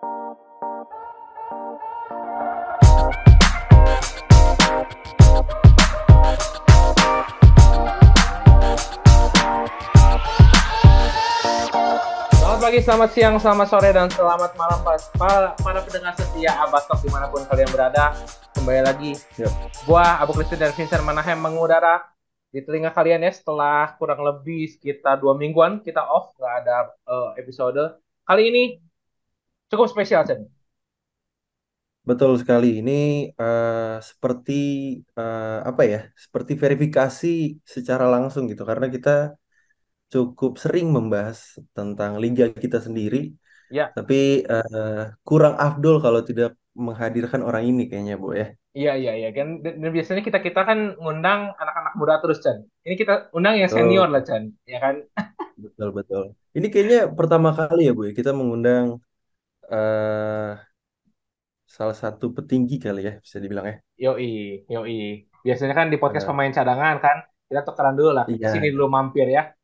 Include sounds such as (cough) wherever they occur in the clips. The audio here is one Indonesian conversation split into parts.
Selamat pagi, selamat siang, selamat sore, dan selamat malam para, para pendengar setia Abastok di mana pun kalian berada. Kembali lagi, Yep. gua Abu Kristi dan Vincent Manahem mengudara di telinga kalian ya setelah kurang lebih sekitar dua mingguan kita off, nggak ada eh, episode. Kali ini cukup spesial, Chen. Betul sekali. Ini eh, seperti eh, apa ya? Seperti verifikasi secara langsung gitu karena kita cukup sering membahas tentang liga kita sendiri. Ya. Tapi eh, kurang afdol kalau tidak menghadirkan orang ini kayaknya, Bu ya. Iya, iya, iya. Kan dan, dan biasanya kita kita kan ngundang anak-anak muda terus, Chan. Ini kita undang yang senior lah, Chan. Ya kan? (laughs) Betul, betul. Ini kayaknya pertama kali ya, Bu ya, kita mengundang eh salah satu petinggi kali ya, bisa dibilang ya. Yoi, yoi. Biasanya kan di podcast pemain cadangan kan, kita tukeran dulu lah. Iya. Sini dulu mampir ya.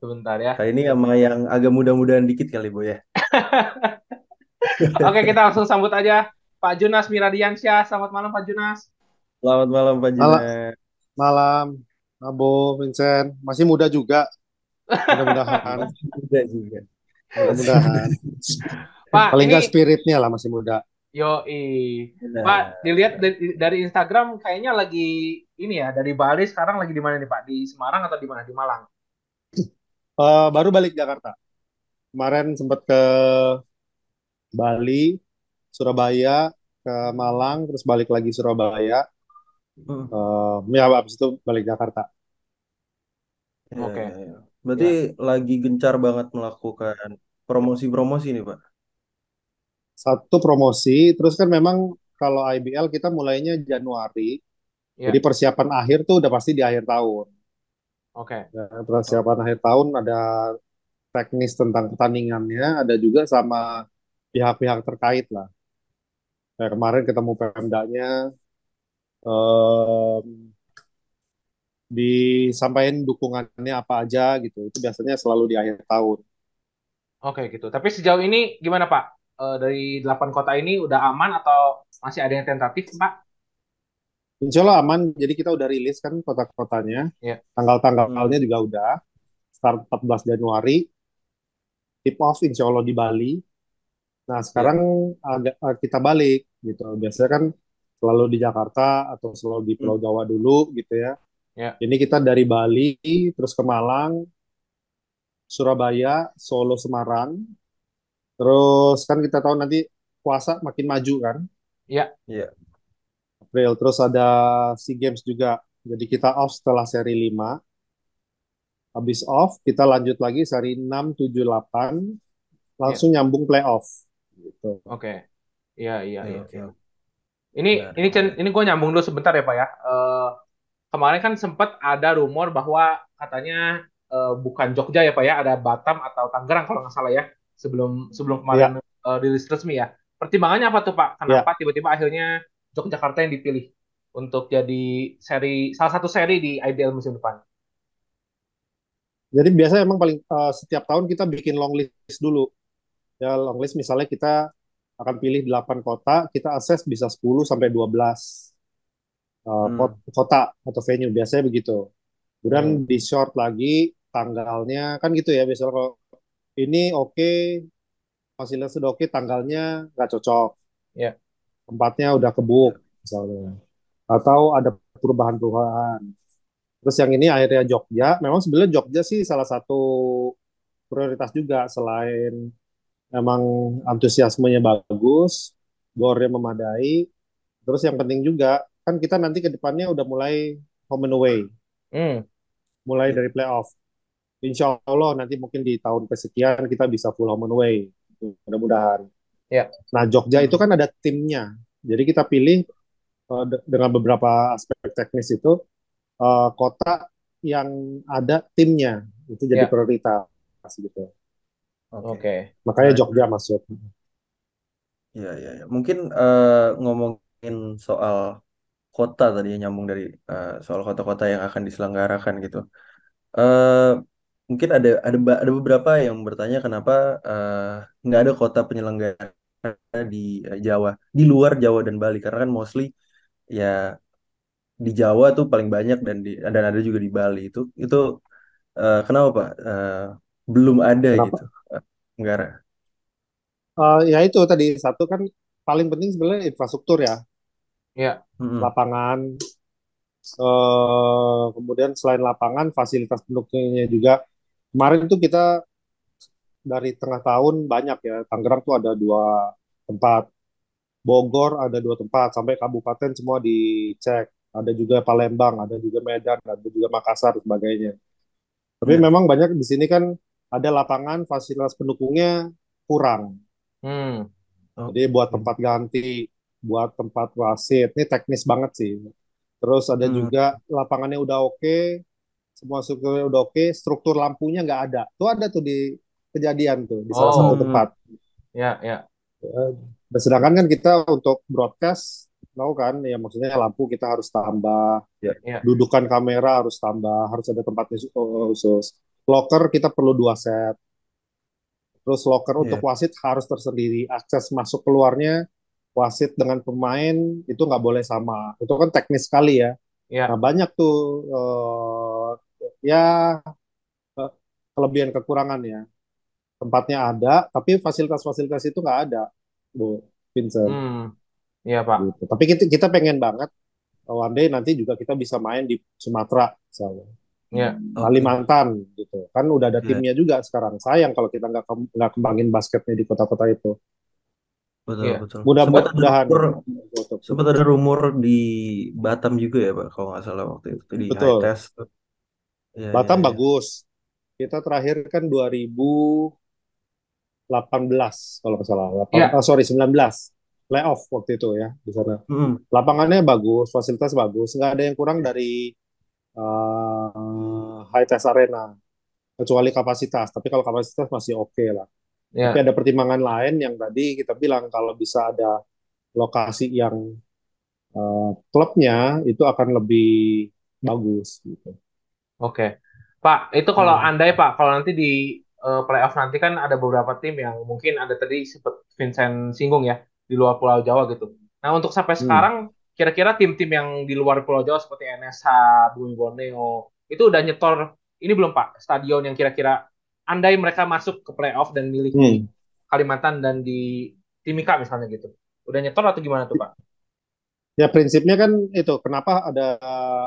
Sebentar ya. Kali ini sama yang agak muda-mudahan dikit kali, Bu ya. (laughs) Oke, kita langsung sambut aja Pak Junas Miradiansyah. Selamat malam Pak Junas. Selamat malam, Pak Malam. Junas. Malam, Abo, Vincent. Masih muda juga. Mudah-mudahan. (laughs) Muda juga. Mudah-mudahan. (laughs) Pak, Paling ini nggak spiritnya lah masih muda. yoi. Benar. Pak, dilihat dari, dari Instagram kayaknya lagi ini ya, dari Bali sekarang lagi di mana nih Pak? Di Semarang atau di mana? Di Malang. Eh, baru balik Jakarta. Kemarin sempat ke Bali, Surabaya, ke Malang, terus balik lagi Surabaya. Hmm. Eh, ya, habis itu balik Jakarta. Ya, Oke. ya, ya. Berarti lagi gencar banget melakukan promosi-promosi nih, Pak. Satu promosi, terus kan memang kalau IBL kita mulainya Januari, Ya. jadi persiapan akhir tuh udah pasti di akhir tahun. Oke. Ya, persiapan akhir tahun ada teknis tentang pertandingannya, ada juga sama pihak-pihak terkait lah. Kayak kemarin ketemu Pemdanya, em, disampaikan dukungannya apa aja gitu. Itu biasanya selalu di akhir tahun. Oke gitu. Tapi sejauh ini gimana Pak? Eh, dari delapan kota ini udah aman atau masih ada yang tentatif Pak? Insya Allah aman, jadi kita udah rilis kan kota-kotanya. Iya. Tanggal-tanggalnya juga udah. Start 14 Januari. Tip off insya Allah di Bali. Nah, sekarang agak eh, kita balik gitu. Biasanya kan selalu di Jakarta atau selalu di Pulau Jawa dulu gitu ya. Iya. Ini kita dari Bali terus ke Malang, Surabaya, Solo, Semarang. Terus kan kita tahu nanti puasa makin maju kan. Iya. Iya. April. Terus ada SEA Games juga. Jadi kita off setelah seri 5. Habis off, kita lanjut lagi seri 6, 7, 8. Langsung nyambung playoff. Gitu. Oke. Iya, iya, iya. Oke, oke. Ini Benar. ini Chen, ini gue nyambung dulu sebentar ya Pak ya. Eh, kemarin kan sempat ada rumor bahwa katanya eh, bukan Jogja ya Pak ya, ada Batam atau Tangerang kalau nggak salah ya. Sebelum sebelum kemarin eh, rilis resmi ya. Pertimbangannya apa tuh Pak? Kenapa tiba-tiba akhirnya Yogyakarta yang dipilih untuk jadi seri salah satu seri di IBL musim depan? Jadi biasanya emang paling eh, setiap tahun kita bikin long list dulu. Ya long list misalnya kita akan pilih 8 kota, kita akses bisa 10 sampai 12 eh, Hmm. kot- kota atau venue biasanya begitu. Kemudian Hmm. di short lagi tanggalnya kan gitu ya biasanya kalau ini oke hasilnya sudah oke tanggalnya nggak cocok. Ya. Tempatnya udah kebuk misalnya. Atau ada perubahan-perubahan. Terus yang ini akhirnya Jogja, memang sebenarnya Jogja sih salah satu prioritas juga selain emang antusiasmenya bagus, gornya memadai. Terus yang penting juga kan kita nanti ke depannya udah mulai home and away, Hmm. mulai dari playoff. Insya Allah nanti mungkin di tahun kesekian kita bisa full home and away, mudah-mudahan. Ya. Nah Jogja itu kan ada timnya, jadi kita pilih de- dengan beberapa aspek teknis itu eh, kota yang ada timnya itu jadi Ya. prioritas gitu. Oke. Makanya Nah, Jogja masuk. Iya, iya, iya. Mungkin eh, ngomongin soal kota tadi ya, nyambung dari eh, soal kota-kota yang akan diselenggarakan gitu. Eh mungkin ada ada ada beberapa yang bertanya kenapa eh, nggak ada kota penyelenggara di eh, Jawa, di luar Jawa dan Bali karena kan mostly ya di Jawa tuh paling banyak dan di dan ada juga di Bali itu itu eh, kenapa Pak Eh, belum ada gitu Kenapa? eh, Enggara. Eh, ya itu tadi satu kan paling penting sebenarnya infrastruktur ya, Ya. Mm-mm. lapangan. eh kemudian selain lapangan, fasilitas pendukungnya juga. Kemarin tuh kita dari tengah tahun banyak ya. Tangerang tuh ada dua tempat, Bogor ada dua tempat, sampai kabupaten semua dicek. Ada juga Palembang, ada juga Medan, ada juga Makassar dan sebagainya. Tapi Ya, memang banyak di sini kan ada lapangan fasilitas pendukungnya kurang. Hmm. Jadi buat tempat ganti, buat tempat wasit, ini teknis banget sih. Terus ada Hmm, juga lapangannya udah oke, semua strukturnya udah oke, struktur lampunya nggak ada. Tuh ada tuh di kejadian tuh di salah satu Oh, hmm, tempat. ya, ya, Eh, Dan sedangkan kan kita untuk broadcast, tahu kan, ya maksudnya lampu kita harus tambah, ya, ya, dudukan kamera harus tambah, harus ada tempat khusus. Locker kita perlu dua set. Terus locker untuk ya, wasit harus tersendiri. Akses masuk keluarnya wasit dengan pemain itu nggak boleh sama. Itu kan teknis sekali ya. Nah ya. banyak tuh eh, ya kelebihan kekurangan ya. Tempatnya ada, tapi fasilitas-fasilitas itu nggak ada, Bu Vincent. Hmm. Iya, Pak. Gitu. Tapi kita, kita pengen banget eh, one day nanti juga kita bisa main di Sumatera, misalnya. Ya, oke. Kalimantan gitu. Kan udah ada Ya, timnya juga sekarang. Sayang kalau kita nggak nggak kembangin basketnya di kota-kota itu. betul iya. betul. Mudah-mudahan sempat ada rumor di Batam juga ya Pak, kalau nggak salah waktu itu di high betul. test. Ya, ya, Batam ya. bagus. Kita terakhir kan 2018 kalau nggak salah. 8, Ya, ah, sorry 19 playoff waktu itu ya di sana. Hmm, Lapangannya bagus, fasilitas bagus, nggak ada yang kurang dari eh, High Test Arena kecuali kapasitas. Tapi kalau kapasitas masih oke lah. Tapi ya. ada pertimbangan lain yang tadi kita bilang kalau bisa ada lokasi yang eh, klubnya itu akan lebih bagus gitu. Oke. Pak, itu kalau hmm, andai Pak, kalau nanti di eh, playoff nanti kan ada beberapa tim yang mungkin ada tadi sempat Vincent singgung ya, di luar Pulau Jawa gitu. Nah, untuk sampai Hmm. sekarang, kira-kira tim-tim yang di luar Pulau Jawa seperti NSH, Bumi Borneo, itu udah nyetor, ini belum Pak, stadion yang kira-kira andai mereka masuk ke playoff dan milih di Hmm. Kalimantan dan di Timika misalnya gitu. Udah nyetor atau gimana tuh Pak? Ya prinsipnya kan itu kenapa ada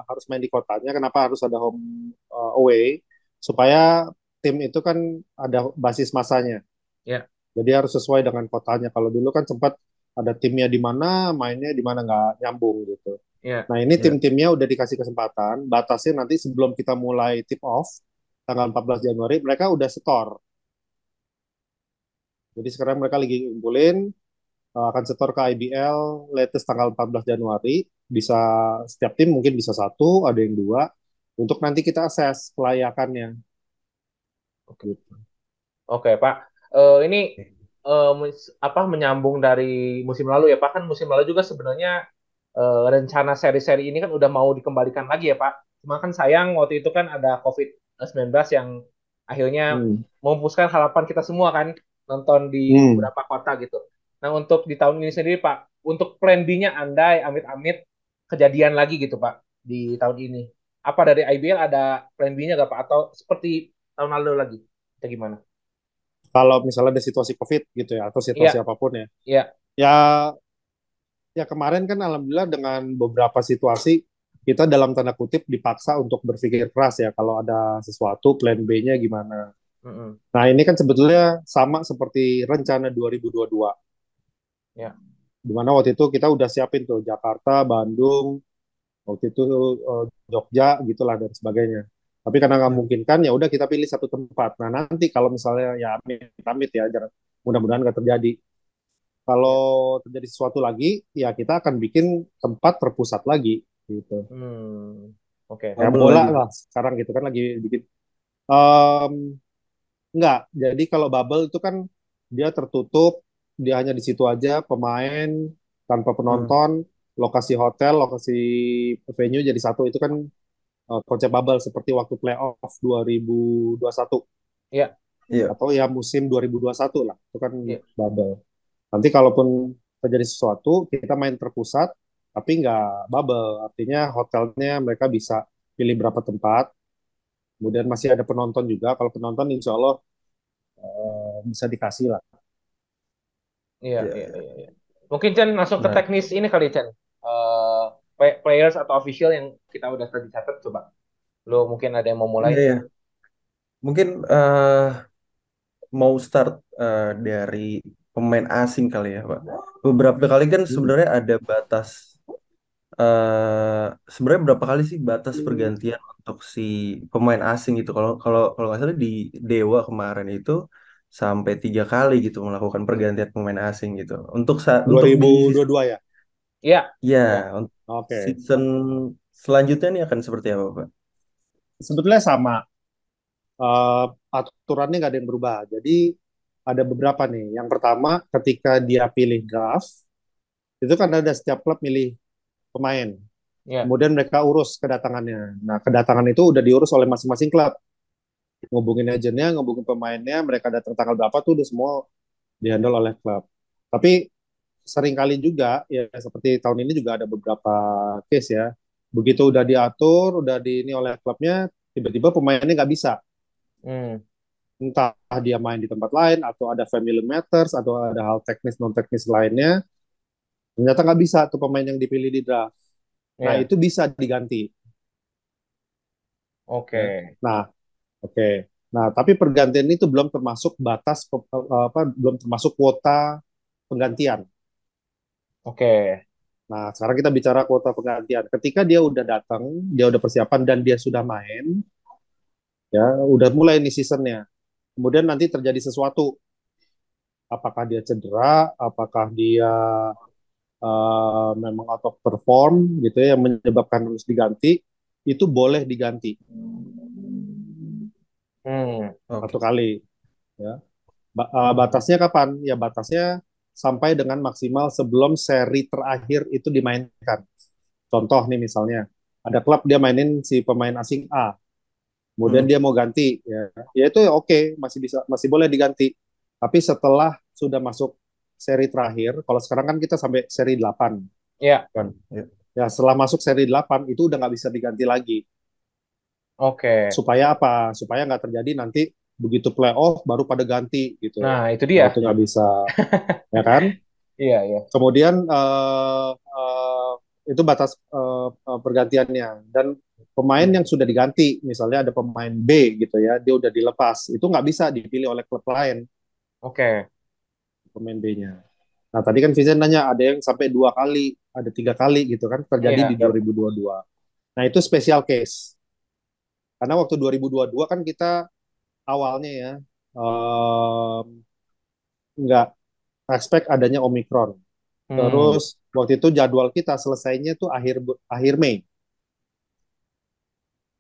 harus main di kotanya, kenapa harus ada home uh, away supaya tim itu kan ada basis masanya. Ya, Jadi harus sesuai dengan kotanya. Kalau dulu kan sempat ada timnya di mana, mainnya di mana nggak nyambung gitu. ya, Nah ini ya, tim-timnya udah dikasih kesempatan, batasnya nanti sebelum kita mulai tip off tanggal 14 Januari mereka udah setor. Jadi sekarang mereka lagi ngumpulin uh, akan setor ke IBL latest tanggal 14 Januari. Bisa setiap tim mungkin bisa satu, ada yang dua. Untuk nanti kita akses kelayakannya. oke. Oke, Pak. Eh, ini eh, mus- apa menyambung dari musim lalu ya, Pak? Kan musim lalu juga sebenarnya eh, rencana seri-seri ini kan udah mau dikembalikan lagi ya, Pak. Cuma kan sayang waktu itu kan ada COVID-19 yang akhirnya Hmm. memupuskan harapan kita semua kan nonton di Hmm. beberapa kota gitu. Nah, untuk di tahun ini sendiri, Pak, untuk plan B-nya andai amit-amit kejadian lagi gitu, Pak, di tahun ini. Apa dari IBL ada plan B-nya gak, Pak? Atau seperti tahun lalu lagi? Atau gimana? Kalau misalnya ada situasi COVID gitu ya, atau situasi Iya, apa pun ya. iya. Ya, ya kemarin kan alhamdulillah dengan beberapa situasi kita dalam tanda kutip dipaksa untuk berpikir keras ya kalau ada sesuatu plan B-nya gimana. Mm-mm. Nah, ini kan sebetulnya sama seperti rencana 2022. Ya, Di mana waktu itu kita udah siapin tuh Jakarta, Bandung, waktu itu eh, Jogja gitulah dan sebagainya. Tapi karena nggak ya, mungkin kan, ya udah kita pilih satu tempat. Nah nanti kalau misalnya ya amit-amit ya, jangan mudah-mudahan nggak terjadi. Kalau ya. terjadi sesuatu lagi, ya kita akan bikin tempat terpusat lagi gitu. Hmm. Oke. Kayak bubble bola lagi lah sekarang gitu kan lagi bikin. Em, nggak. Jadi kalau bubble itu kan dia tertutup, dia hanya di situ aja pemain tanpa Hmm, penonton, lokasi hotel, lokasi venue jadi satu itu kan eh, konsep bubble seperti waktu playoff 2021 Iya, Iya, atau ya musim 2021 lah itu kan iya. bubble. Nanti kalaupun terjadi sesuatu, kita main terpusat, tapi nggak bubble. Artinya hotelnya mereka bisa pilih berapa tempat. Kemudian masih ada penonton juga. Kalau penonton insya Allah eh, bisa dikasih lah. Iya, Iya, iya, iya. iya. iya. Mungkin Chen langsung ke Nah, teknis ini kali Chen. Eh, play- players atau official yang kita udah tadi catat coba. Lo mungkin ada yang mau iya, mulai? iya. Mungkin eh, mau start eh, dari pemain asing kali ya, Pak. Beberapa kali kan sebenarnya ada batas eh sebenarnya berapa kali sih batas pergantian untuk si pemain asing gitu? Kalau kalau kalau nggak salah di Dewa kemarin itu sampai tiga kali gitu melakukan pergantian pemain asing gitu. Untuk sa- untuk di 2022 ya? Iya, ya iya. untuk Oke. season selanjutnya nih akan seperti apa, Pak? Sebetulnya sama. Eh, aturannya nggak ada yang berubah. Jadi ada beberapa nih. Yang pertama, ketika dia pilih draft, itu kan ada setiap klub milih pemain. Iya. Kemudian mereka urus kedatangannya. Nah, kedatangan itu udah diurus oleh masing-masing klub. Ngubungin agennya, ngubungin pemainnya, mereka datang tanggal berapa tuh udah semua dihandle oleh klub. Tapi sering kali juga, ya seperti tahun ini juga ada beberapa case ya. Begitu udah diatur, udah di ini oleh klubnya, tiba-tiba pemainnya nggak bisa. Hmm. Entah dia main di tempat lain, atau ada family matters, atau ada hal teknis non-teknis lainnya. Ternyata nggak bisa tuh pemain yang dipilih di draft. Nah, Iya. itu bisa diganti. Oke. Ya. Nah, oke. Nah, tapi pergantian itu belum termasuk batas pe- apa belum termasuk kuota penggantian. Oke. Nah, sekarang kita bicara kuota penggantian. Ketika dia udah datang, dia udah persiapan dan dia sudah main, ya udah mulai nih seasonnya. Kemudian nanti terjadi sesuatu, apakah dia cedera, apakah dia eh, memang out of perform gitu ya, yang menyebabkan harus diganti, itu boleh diganti Hmm. Oke. satu kali. Ya. Ba- eh, batasnya kapan? Ya batasnya sampai dengan maksimal sebelum seri terakhir itu dimainkan. Contoh nih misalnya, ada klub dia mainin si pemain asing A, kemudian Hmm. dia mau ganti, ya, ya itu oke, masih bisa, masih boleh diganti. Tapi setelah sudah masuk seri terakhir, kalau sekarang kan kita sampai seri 8, Iya. kan? Ya. Ya setelah masuk seri 8 itu udah nggak bisa diganti lagi. Oke. Supaya apa? Supaya nggak terjadi nanti begitu playoff baru pada ganti gitu. Nah, itu Nah, dia. itu nggak bisa, ya kan? (laughs) Iya, iya. Kemudian eh, eh, itu batas eh, pergantiannya dan pemain yang sudah diganti, misalnya ada pemain B gitu ya, dia udah dilepas, itu nggak bisa dipilih oleh klub lain Oke. pemain B-nya. Nah tadi kan Vincent nanya ada yang sampai dua kali, ada tiga kali gitu kan terjadi Iya. di 2022. Nah itu special case. Karena waktu 2022 kan kita awalnya ya em, nggak expect adanya Omicron. Hmm. Terus waktu itu jadwal kita selesainya tuh akhir akhir Mei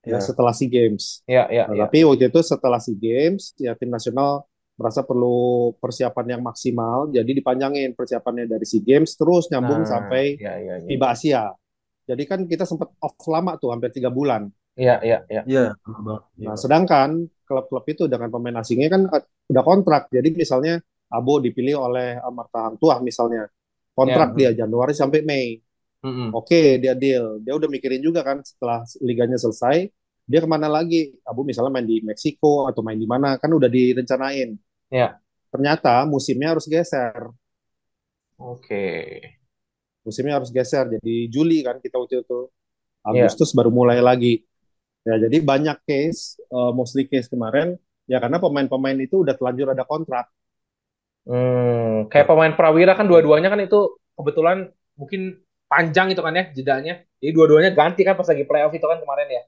ya Ya. setelah SEA Games. Iya, iya, Nah, iya. tapi waktu itu setelah SEA Games ya tim nasional merasa perlu persiapan yang maksimal, jadi dipanjangin persiapannya dari SEA Games terus nyambung Nah, sampai iya, iya, iya. FIBA Asia. Jadi kan kita sempat off lama tuh hampir tiga bulan. Iya, iya, iya. Iya. Iya, Nah sedangkan klub-klub itu dengan pemain asingnya kan eh, udah kontrak. Jadi misalnya Abo dipilih oleh Amarta Hang Tuah misalnya kontrak Ya. dia Januari sampai Mei. Mm-mm. Oke, dia deal. Dia udah mikirin juga kan setelah liganya selesai, dia ke mana lagi? Abu misalnya main di Meksiko atau main di mana, kan udah direncanain. Ya. Ternyata musimnya harus geser. Oke. Musimnya harus geser. Jadi Juli kan kita waktu itu. Iya. Agustus baru mulai lagi. Ya, jadi banyak case, eh, mostly case kemarin, ya karena pemain-pemain itu udah telanjur ada kontrak. Hmm, kayak pemain Prawira kan dua-duanya kan itu kebetulan mungkin panjang itu kan ya jedanya. Jadi dua-duanya ganti kan pas lagi playoff itu kan kemarin ya.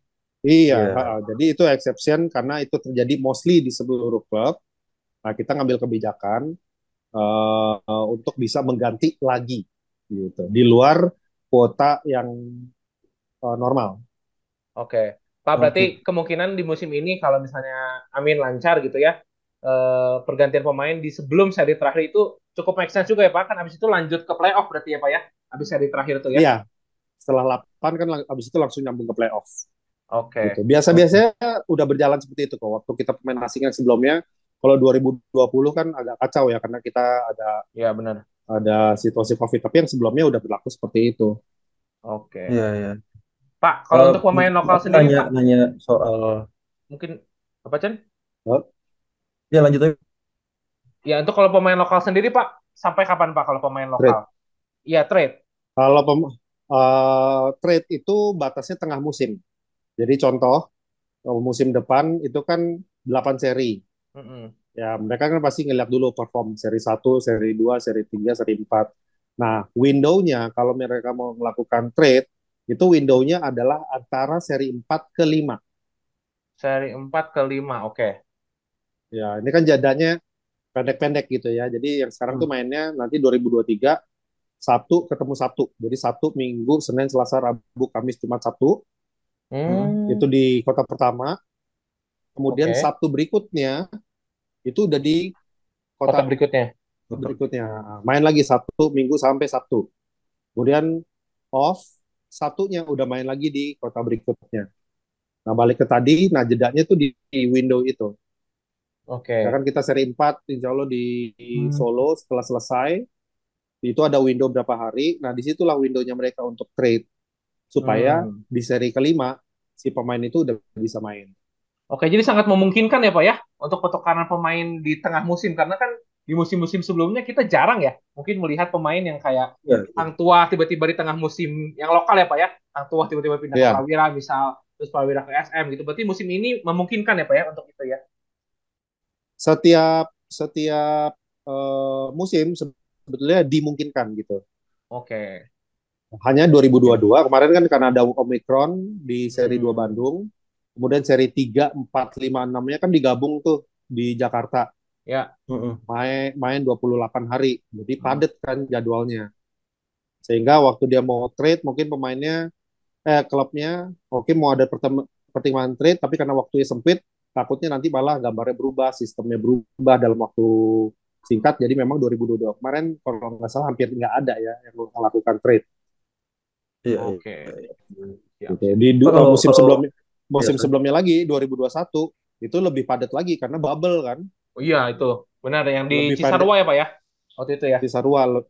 Iya, Iya. ha-ha. jadi itu exception karena itu terjadi mostly di seluruh klub. Nah, kita ngambil kebijakan eh, eh, untuk bisa mengganti lagi gitu di luar kuota yang eh, normal. Oke. Pak berarti kemungkinan di musim ini kalau misalnya Amin lancar gitu ya, eh, pergantian pemain di sebelum seri terakhir itu cukup make sense juga ya Pak. Kan abis itu lanjut ke playoff berarti ya Pak ya, abis seri terakhir itu ya. Iya, setelah 8 kan abis itu langsung nyambung ke playoff. Oke. Gitu. Biasa-biasanya udah berjalan seperti itu kok. Waktu kita pemain asing yang sebelumnya, kalau 2020 kan agak kacau ya karena kita ada Ya benar. ada situasi COVID. Tapi yang sebelumnya udah berlaku seperti itu. Oke. Iya, iya. Pak, kalau Eh, untuk pemain lokal sendiri, nanya Pak, nanya soal mungkin apa Chen? ya lanjut aja. Ya, untuk kalau pemain lokal sendiri, Pak, sampai kapan Pak kalau pemain Trade. lokal? Iya, trade. Kalau pem- eh, trade itu batasnya tengah musim. Jadi contoh, kalau musim depan itu kan 8 seri. Mm-mm. Ya, mereka kan pasti ngeliat dulu perform seri 1, seri 2, seri 3, seri 4. Nah, window-nya kalau mereka mau melakukan trade, itu window-nya adalah antara seri 4 ke 5. Seri 4 ke 5, oke. Ya, ini kan jadanya pendek-pendek gitu ya. Jadi yang sekarang tuh Hmm. mainnya nanti 2023 Sabtu ketemu Sabtu. Jadi Sabtu, Minggu, Senin, Selasa, Rabu, Kamis, Jumat, Sabtu. Hmm, Itu di kota pertama. Kemudian Oke. Sabtu berikutnya itu udah di kota kota berikutnya. berikutnya. Main lagi Sabtu, Minggu sampai Sabtu. Kemudian off, Sabtunya udah main lagi di kota berikutnya. Nah, balik ke tadi, nah jedanya tuh di, di window itu. Oke. Ya kan kita seri 4, insya Allah di, di Hmm. Solo setelah selesai, itu ada window berapa hari. Nah, di situlah windownya mereka untuk trade. Supaya Hmm. di seri kelima, si pemain itu udah bisa main. Oke, jadi sangat memungkinkan ya Pak ya untuk pertukaran pemain di tengah musim karena kan di musim-musim sebelumnya kita jarang ya mungkin melihat pemain yang kayak Ya, Hang Tua tiba-tiba di tengah musim yang lokal ya Pak ya. Hang Tua tiba-tiba pindah ke Iya. Prawira misal terus Prawira ke SM gitu. Berarti musim ini memungkinkan ya Pak ya untuk itu ya. Setiap setiap eh, musim sebetulnya dimungkinkan gitu. Oke. Hanya 2022 kemarin kan karena ada Omicron di seri Hmm. 2 Bandung, kemudian seri 3, 4, 5, 6-nya kan digabung tuh di Jakarta. Ya. Main main 28 hari. Jadi Hmm. padat kan jadwalnya. Sehingga waktu dia mau trade mungkin pemainnya eh klubnya oke mau ada pertimbangan trade tapi karena waktunya sempit takutnya nanti malah gambarnya berubah, sistemnya berubah dalam waktu singkat. Jadi memang 2022 kemarin kalau nggak salah hampir nggak ada ya yang melakukan trade. Iya, iya. Oke. Ya. Gitu. Di Kalau- musim kalau- sebelumnya musim Iya, sebelumnya lagi 2021 itu lebih padat lagi karena bubble kan Oh iya itu benar yang di Lebih Cisarua ya Pak ya waktu itu ya. di Sarua le-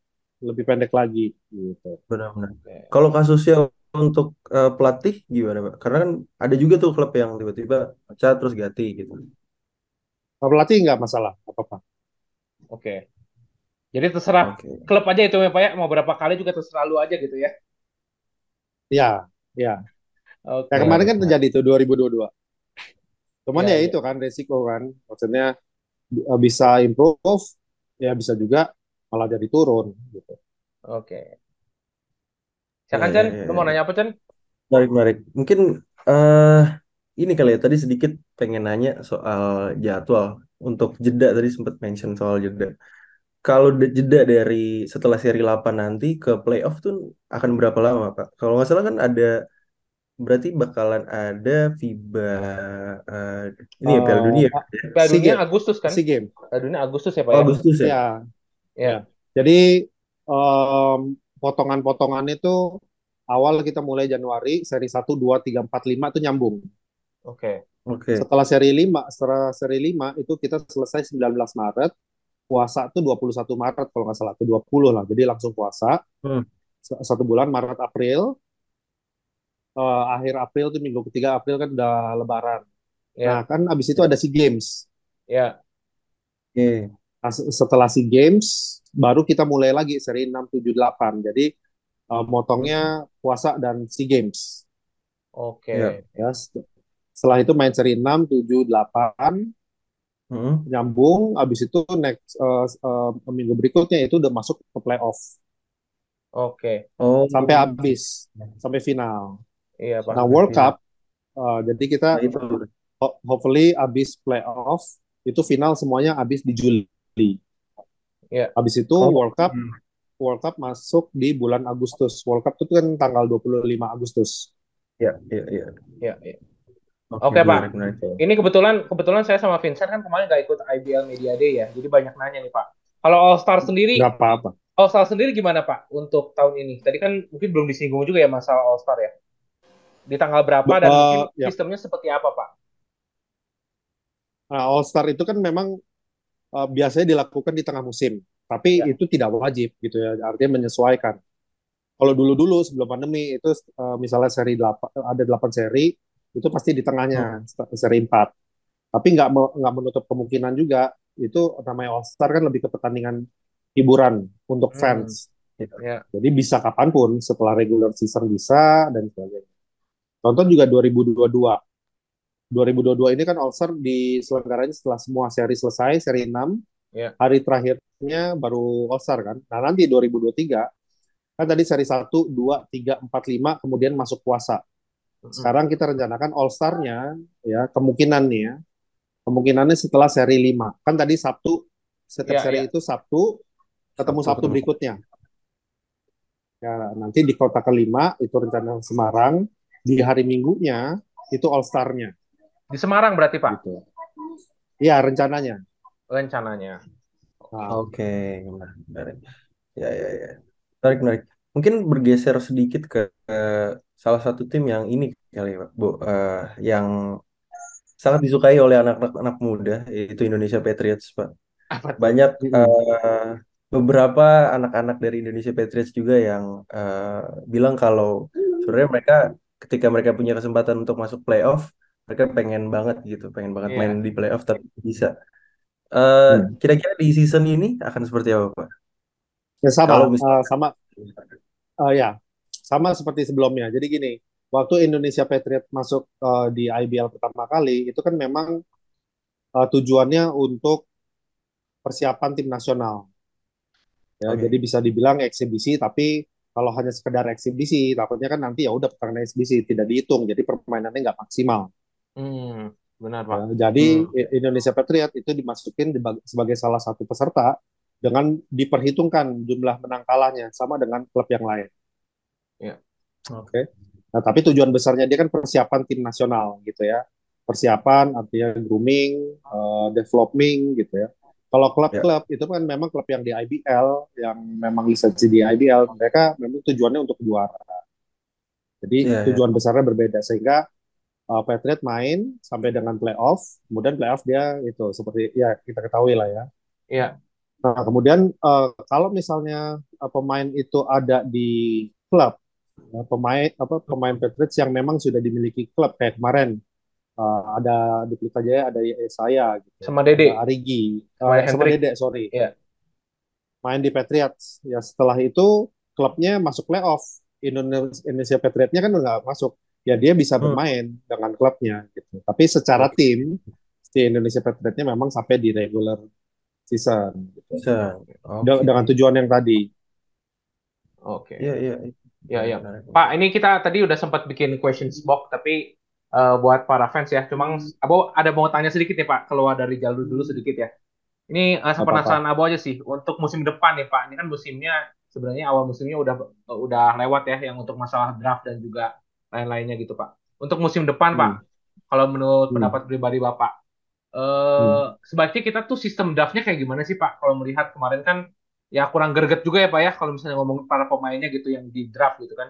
lebih pendek lagi gitu. Benar-benar. Kalau kasusnya untuk eh, pelatih gimana, Pak? Karena kan ada juga tuh klub yang tiba-tiba pecah terus ganti gitu. Kalau pelatih nggak masalah apa-apa. Oke. Jadi terserah Oke. klub aja itu ya Pak ya mau berapa kali juga terserah lu aja gitu ya. Ya, ya. Oke. Kayak kemarin kan terjadi itu 2022. Cuman Iya, ya iya. itu kan resiko kan. Maksudnya bisa improve, ya bisa juga malah jadi turun gitu. Oke. Silakan Iya, Chan, iya, lu iya. mau nanya apa Chan? Menarik, menarik. Mungkin eh ini kali ya, tadi sedikit pengen nanya soal jadwal. Untuk jeda tadi sempat mention soal jeda. Kalau jeda dari setelah seri 8 nanti ke playoff tuh akan berapa lama, Pak? Kalau nggak salah kan ada, berarti bakalan ada FIBA, eh, ini ya Piala Eh, Dunia. ah, Piala Dunia Games, Agustus kan? SEA Games. Piala Dunia Agustus ya Pak Oh, ya? Agustus ya? Ya, Ya. jadi em, potongan-potongan itu awal kita mulai Januari, seri 1, 2, 3, 4, 5 itu nyambung. Oke. Oke. Setelah seri 5, setelah seri 5 itu kita selesai 19 Maret, puasa tuh 21 Maret kalau nggak salah, tuh 20 lah. Jadi langsung puasa. Hmm. Satu bulan Maret April. Eh, akhir April tuh minggu ketiga April kan udah lebaran. Nah, Ya. kan abis itu ada SEA Games. Ya. Oke. Nah, se- setelah SEA Games baru kita mulai lagi seri 6, 7, 8. Jadi eh, motongnya puasa dan SEA Games. Oke. Ya. Ya, set- setelah itu main seri 6, 7, 8 Hmm. nyambung, habis itu next eh, eh, minggu berikutnya itu udah masuk ke playoff Oke. Oh, sampai habis, sampai final. Iya Pak. Nah, World Cup, eh, jadi kita Nah, hopefully habis playoff itu final semuanya habis di Juli. Iya. Habis itu Oh. World Cup, Hmm. World Cup masuk di bulan Agustus. World Cup itu kan tanggal 25 Agustus. Ya, ya, ya. Ya, ya. Oke, Oke, Pak. menarik, menarik. Ini kebetulan kebetulan saya sama Vincent kan kemarin nggak ikut IBL Media Day ya, jadi banyak nanya nih Pak. Kalau All Star sendiri, Nggak apa-apa. All Star sendiri gimana Pak untuk tahun ini? Tadi kan mungkin belum disinggung juga ya masalah All Star ya. Di tanggal berapa dan mungkin ya. sistemnya seperti apa Pak? Nah, All Star itu kan memang eh, biasanya dilakukan di tengah musim. tapi Ya. itu tidak wajib gitu ya, artinya menyesuaikan. Kalau dulu-dulu sebelum pandemi itu eh, misalnya seri 8 ada 8 seri itu pasti di tengahnya st- seri 4. Tapi nggak nggak menutup kemungkinan juga itu namanya All Star kan lebih ke pertandingan hiburan untuk Hmm. fans. Ya. Jadi bisa kapan pun setelah regular season bisa dan sebagainya. Contoh juga 2022. 2022 ini kan All Star diselenggaranya setelah semua seri selesai, seri 6. Ya. Hari terakhirnya baru All Star kan. Nah, nanti 2023 kan tadi seri 1, 2, 3, 4, 5 kemudian masuk puasa. Mm-mm. Sekarang kita rencanakan All Star-nya ya kemungkinan nih ya. Kemungkinannya setelah seri 5. Kan tadi Sabtu setiap Ya, seri ya. itu Sabtu ketemu Sabtu Sabtu berikutnya. Ya, nanti di kota kelima itu rencana Semarang, di hari Minggunya itu All Star-nya Di Semarang berarti Pak gitu. Iya, rencananya. rencananya. Nah, Oke, menarik, menarik. Ya, ya, ya. Menarik, menarik. Mungkin bergeser sedikit ke, ke salah satu tim yang ini kali, Pak, Bu, Eh, yang sangat disukai oleh anak-anak muda, yaitu Indonesia Patriots, Pak. Banyak eh, beberapa anak-anak dari Indonesia Patriots juga yang eh, bilang kalau sebenarnya mereka ketika mereka punya kesempatan untuk masuk playoff, mereka pengen banget gitu, pengen banget Iya. main di playoff tapi bisa. Eh, Hmm. kira-kira di season ini akan seperti apa, Pak? Ya sama, Kalau misalnya sama, eh, ya, sama seperti sebelumnya. Jadi gini, waktu Indonesia Patriot masuk eh, di IBL pertama kali, itu kan memang eh, tujuannya untuk persiapan tim nasional. Ya, Oke. jadi bisa dibilang eksibisi, tapi kalau hanya sekedar eksibisi, takutnya kan nanti ya udah pertandingan eksibisi tidak dihitung, jadi permainannya nggak maksimal. Hmm, benar Pak. Ya, jadi Hmm. Indonesia Patriot itu dimasukin sebagai salah satu peserta dengan diperhitungkan jumlah menang kalahnya sama dengan klub yang lain. Ya. Oke. Nah, tapi tujuan besarnya dia kan persiapan tim nasional gitu ya. Persiapan artinya grooming, eh, developing gitu ya. Kalau klub-klub itu kan memang klub yang di IBL, yang memang lisensi di IBL, mereka memang tujuannya untuk juara. Jadi iya. tujuan besarnya berbeda sehingga uh, Patriot main sampai dengan playoff, kemudian playoff dia itu seperti ya kita ketahui lah ya. Iya. Nah, kemudian uh, kalau misalnya uh, pemain itu ada di klub, ya, pemain apa pemain Patriots yang memang sudah dimiliki klub kayak kemarin uh, ada di Pelita Jaya ada saya gitu, Sama Dede. ada Arigi, Sama uh, sama. Dede sorry, Iya. main di Patriots. Ya setelah itu klubnya masuk playoff, Indonesia, Indonesia Patriotnya kan nggak masuk. Ya dia bisa Hmm. bermain dengan klubnya gitu. Tapi secara tim si Indonesia Patriotnya memang sampai di regular season gitu. Oke. dengan tujuan yang tadi. Oke. Iya, iya. Ya, ya. Pak, ini kita tadi udah sempat bikin questions box, tapi eh, buat para fans ya, cuma Abo ada mau tanya sedikit nih Pak, keluar dari jalur dulu sedikit ya. Ini uh, Apa-apa. penasaran Abo aja sih, untuk musim depan nih Pak, ini kan musimnya sebenarnya awal musimnya udah udah lewat ya, yang untuk masalah draft dan juga lain-lainnya gitu Pak. Untuk musim depan Hmm. Pak, kalau menurut Hmm. pendapat pribadi Bapak, eh sebaiknya kita tuh sistem draftnya kayak gimana sih Pak? Kalau melihat kemarin kan ya kurang greget juga ya Pak ya, kalau misalnya ngomong para pemainnya gitu yang di draft gitu kan.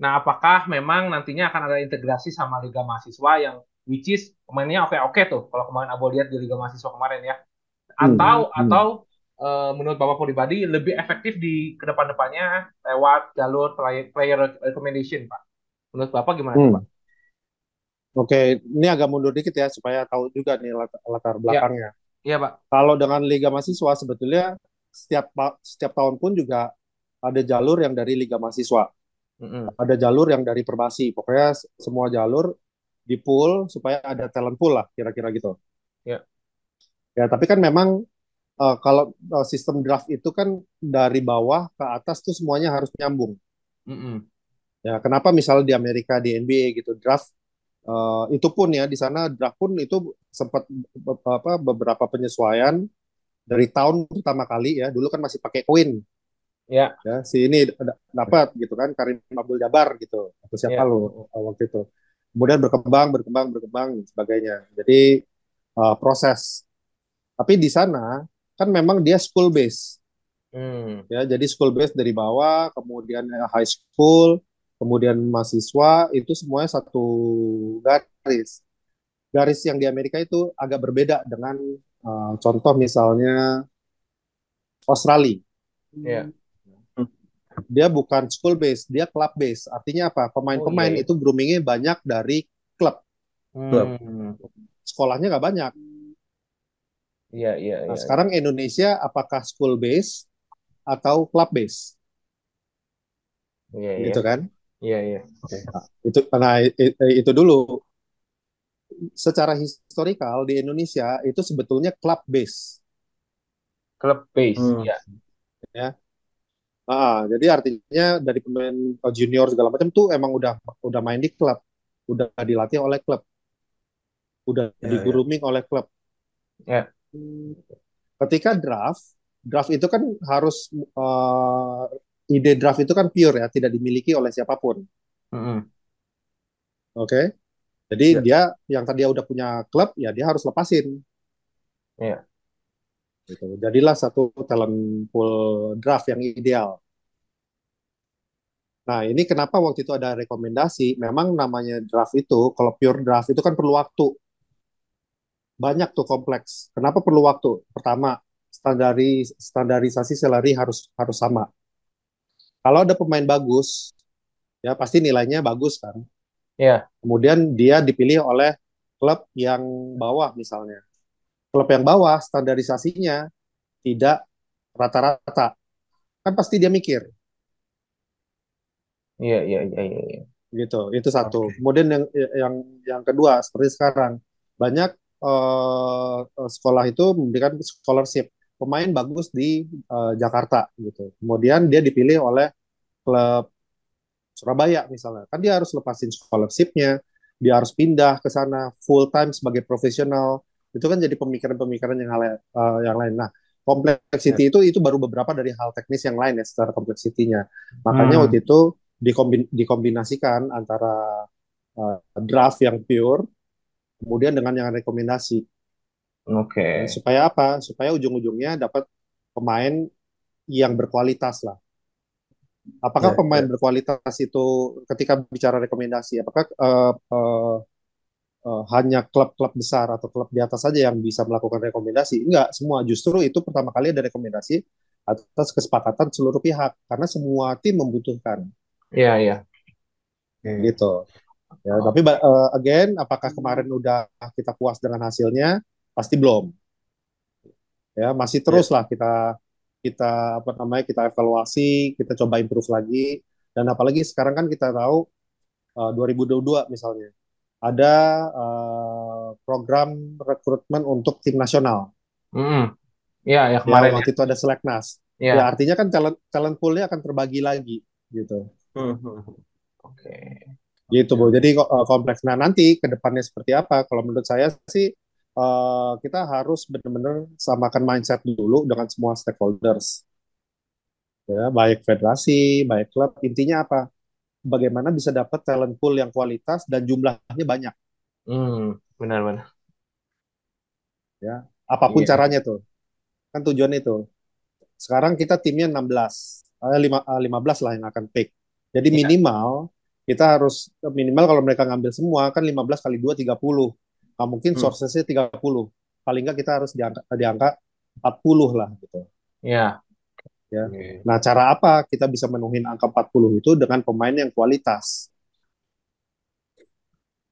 Nah, apakah memang nantinya akan ada integrasi sama Liga Mahasiswa yang which is pemainnya oke-oke tuh kalau kemarin Abo lihat di Liga Mahasiswa kemarin ya. Hmm, Atau hmm. atau eh, menurut Bapak pribadi lebih efektif di ke depan-depannya lewat jalur play- player recommendation, Pak. Menurut Bapak gimana Hmm. Pak? Oke, ini agak mundur dikit ya supaya tahu juga nih latar, latar belakangnya. Iya, Pak. Kalau dengan Liga Mahasiswa sebetulnya setiap setiap tahun pun juga ada jalur yang dari Liga Mahasiswa. Mm-mm. ada jalur yang dari Perbasi. Pokoknya semua jalur di pool supaya ada talent pool lah kira-kira gitu. Ya. Ya, tapi kan memang eh, kalau eh, sistem draft itu kan dari bawah ke atas tuh semuanya harus nyambung. Mm-mm. Ya, kenapa misal di Amerika di NBA gitu draft eh, itu pun ya di sana draft pun itu sempat be- apa beberapa penyesuaian dari tahun pertama kali ya. Dulu kan masih pakai koin Ya. ya si ini dapat gitu kan Karim Abdul Jabbar gitu atau Ya. siapa lo waktu itu kemudian berkembang berkembang berkembang dan sebagainya jadi uh, proses tapi di sana kan memang dia school base Hmm. ya jadi school base dari bawah kemudian eh, high school kemudian mahasiswa itu semuanya satu garis garis yang di Amerika itu agak berbeda dengan uh, contoh misalnya Australia. Iya. Dia bukan school base, dia club base. Artinya apa? Pemain-pemain Oh, iya, itu groomingnya banyak dari klub. Hmm. Sekolahnya nggak banyak. Iya, iya, Nah, iya. sekarang Indonesia apakah school base atau club base? Iya, iya. Gitu kan? Iya, iya. Itu nah i- i- itu dulu. Secara historikal di Indonesia itu sebetulnya club base. Club base. Hmm. Iya. Ah, jadi artinya dari pemain junior segala macam tuh emang udah udah main di klub, udah dilatih oleh klub, udah Ya, di grooming oleh klub. Ya. Ketika draft, draft itu kan harus eh, ide draft itu kan pure ya, tidak dimiliki oleh siapa pun. Mm-mm. Oke. Jadi Ya. dia yang tadi udah punya klub ya dia harus lepasin. Iya. Gitu. Jadilah satu talent pool draft yang ideal. Nah, ini kenapa waktu itu ada rekomendasi, memang namanya draft itu, kalau pure draft itu kan perlu waktu. Banyak tuh kompleks. Kenapa perlu waktu? Pertama, standari standarisasi salary harus harus sama. Kalau ada pemain bagus, ya pasti nilainya bagus kan. Iya. Kemudian dia dipilih oleh klub yang bawah misalnya. Klub yang bawah standarisasinya tidak rata-rata. Kan pasti dia mikir Iya, iya, iya, iya, iya. gitu. Itu satu. Oke. Kemudian yang yang yang kedua seperti sekarang banyak eh, sekolah itu memberikan scholarship pemain bagus di eh, Jakarta gitu. Kemudian dia dipilih oleh klub Surabaya misalnya. Kan dia harus lepasin scholarshipnya, dia harus pindah ke sana full time sebagai profesional. Itu kan jadi pemikiran-pemikiran yang hal eh, yang lain. Nah, complexity itu itu baru beberapa dari hal teknis yang lain ya secara kompleksitinya. Makanya Hmm. waktu itu dikombin- dikombinasikan antara eh, draft yang pure kemudian dengan yang rekomendasi Oke. supaya apa? Supaya ujung-ujungnya dapat pemain yang berkualitas lah. Apakah Ya, pemain ya. berkualitas itu ketika bicara rekomendasi, apakah eh, eh, eh, hanya klub-klub besar atau klub di atas saja yang bisa melakukan rekomendasi? Enggak, semua. Justru itu pertama kali ada rekomendasi atas kesepakatan seluruh pihak karena semua tim membutuhkan Iya, iya. Gitu. Ya, tapi ba- eh, again, apakah kemarin udah kita puas dengan hasilnya? Pasti belum. Ya, masih terus lah kita kita apa namanya kita evaluasi, kita coba improve lagi. Dan apalagi sekarang kan kita tahu eh, 2022 misalnya ada eh, program rekrutmen untuk tim nasional. Mm-mm. Iya, ya Ya, kemarin ya. waktu itu ada seleknas. Iya. Ya, artinya kan talent talent pool-nya akan terbagi lagi gitu. Hmm, hmm, hmm. Oke. Gitu, Bu. Jadi kok, eh, kompleks. Nah, nanti ke depannya seperti apa? Kalau menurut saya sih eh, kita harus benar-benar samakan mindset dulu dengan semua stakeholders. Ya, baik federasi, baik klub. Intinya apa? Bagaimana bisa dapat talent pool yang kualitas dan jumlahnya banyak. Hmm, benar-benar. Ya, apa pun Iya. caranya tuh. Kan tujuan itu. Sekarang kita timnya 16, eh, lima- eh, 15 lah yang akan pick. Jadi Iya. minimal kita harus minimal kalau mereka ngambil semua kan 15 kali 2 30. Nah, mungkin Hmm. sourcesnya 30. Paling nggak kita harus di angka, di angka 40 lah gitu. Iya. Ya. Oke. Nah, cara apa kita bisa menuhin angka 40 itu dengan pemain yang kualitas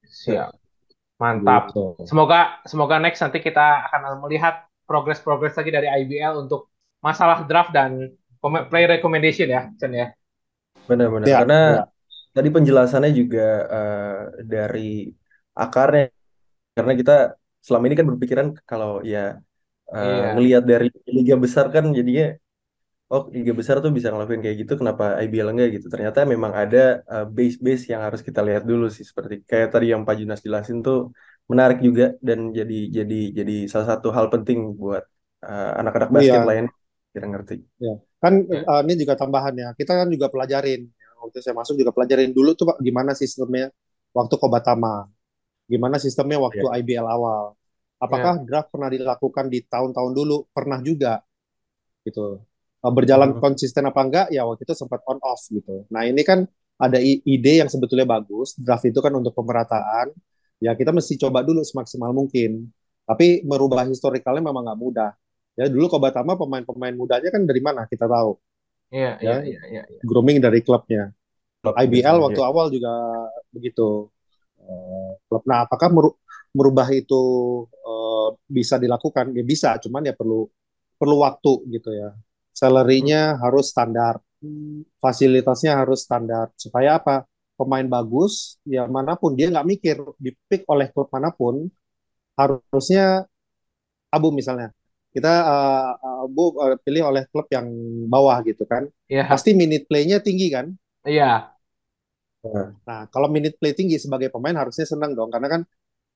Siap. Mantap. gitu. Semoga semoga next nanti kita akan melihat progres-progres lagi dari IBL untuk masalah draft dan play recommendation ya, Chen ya. Benar-benar. Ya, Karena ya. tadi penjelasannya juga eh, dari akarnya. Karena kita selama ini kan berpikiran kalau ya eh, Iya. ngelihat dari liga besar kan jadinya oh liga besar tuh bisa ngelakuin kayak gitu kenapa IBL enggak gitu. Ternyata memang ada eh, base-base yang harus kita lihat dulu sih seperti kayak tadi yang Pak Junas jelasin tuh menarik juga dan jadi jadi jadi salah satu hal penting buat eh, anak-anak basket Iya. lain kira ngerti. Ya, kan Ya. eh, ini juga tambahan ya. Kita kan juga pelajarin. Waktu saya masuk juga pelajarin dulu tuh Pak, gimana sistemnya waktu Kobatama. Gimana sistemnya waktu Ya. IBL awal. Apakah draft pernah dilakukan di tahun-tahun dulu? Pernah juga. Gitu. Eh, Berjalan Hmm. konsisten apa enggak? Ya waktu itu sempat on off gitu. Nah, ini kan ada ide yang sebetulnya bagus. Draft itu kan untuk pemerataan. Ya kita mesti coba dulu semaksimal mungkin. Tapi merubah historikalnya memang nggak mudah. Ya dulu Kobatama pemain-pemain mudanya kan dari mana kita tahu. Iya, Ya, iya, iya, iya. grooming dari klubnya. Klub IBL biasanya, waktu iya. awal juga begitu. Eh, klub. Nah, apakah meru- merubah itu eh, bisa dilakukan? Ya bisa, cuman ya perlu perlu waktu gitu ya. Salary-nya harus standar, fasilitasnya harus standar. Supaya apa? Pemain bagus, ya mana pun dia nggak mikir di pick oleh klub mana pun, harusnya Abu misalnya. Kita eh, Abu eh, pilih oleh klub yang bawah gitu kan. Iya, Pasti minute play-nya tinggi kan? iya. Nah, kalau minute play tinggi sebagai pemain harusnya senang dong, karena kan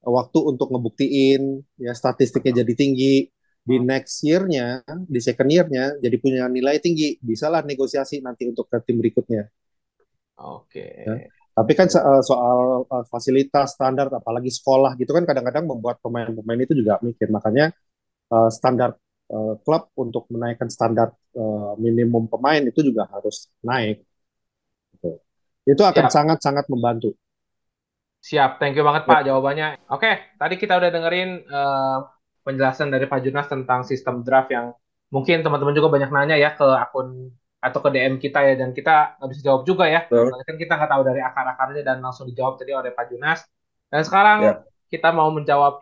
waktu untuk ngebuktiin, ya statistiknya jadi tinggi, di next year-nya, di second year-nya, jadi punya nilai tinggi, bisalah negosiasi nanti untuk ke tim berikutnya. Oke. Ya. Tapi kan eh, soal eh, fasilitas standar, apalagi sekolah gitu kan kadang-kadang membuat pemain-pemain itu juga mikir, makanya eh, standar eh, klub untuk menaikkan standar eh, minimum pemain itu juga harus naik. Gitu. Itu akan Siap. sangat-sangat membantu. Siap, thank you banget Pak jawabannya. Oke, tadi kita udah dengerin eh, penjelasan dari Pak Junas tentang sistem draft yang mungkin teman-teman juga banyak nanya ya ke akun atau ke DM kita ya dan kita nggak bisa jawab juga ya. Soalnya kan kita nggak tahu dari akar-akarnya dan langsung dijawab tadi oleh Pak Junas. Dan sekarang Ya. kita mau menjawab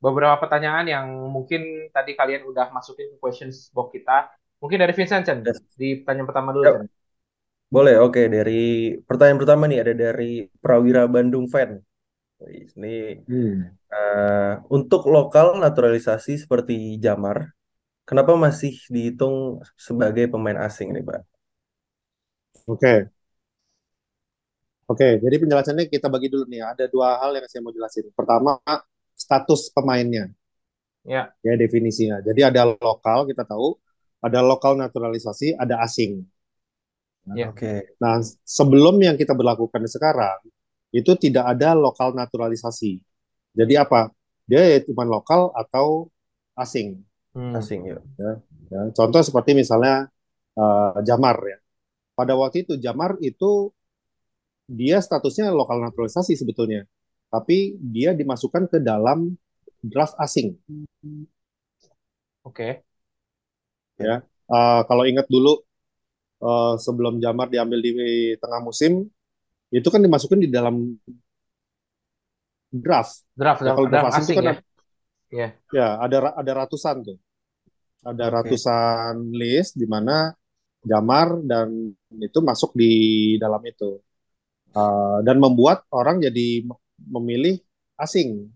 beberapa pertanyaan yang mungkin tadi kalian udah masukin ke questions box kita. Mungkin dari Vincent Chen, Yes. di pertanyaan pertama dulu. Chen. Boleh, oke. Dari pertanyaan pertama nih ada dari Prawira Bandung fan. Wih, Ini Hmm. eh, untuk lokal naturalisasi seperti Jamar, kenapa masih dihitung sebagai pemain asing nih, Pak? Oke. Oke, jadi penjelasannya kita bagi dulu nih. Ada dua hal yang saya mau jelasin. Pertama, status pemainnya, Ya, ya definisinya. Jadi ada lokal, kita tahu, ada lokal naturalisasi, ada asing. ya. Oke. Nah, sebelum yang kita berlakukan sekarang, itu tidak ada lokal naturalisasi. Jadi apa? Dia ya cuma lokal atau asing. Hmm. Asing ya. Ya, contoh seperti misalnya eh, Jamar ya. Pada waktu itu Jamar itu dia statusnya lokal naturalisasi sebetulnya, tapi dia dimasukkan ke dalam draft asing. Oke. Eh, kalau ingat dulu eh, sebelum Jamar diambil di tengah musim, itu kan dimasukin di dalam draft. Draft, draft, kalau draft draft asing asing itu kan ya. ada- Iya. ya ada ada ratusan tuh, ada Oke. ratusan list di mana Jamar dan itu masuk di dalam itu. Uh, dan membuat orang jadi memilih asing.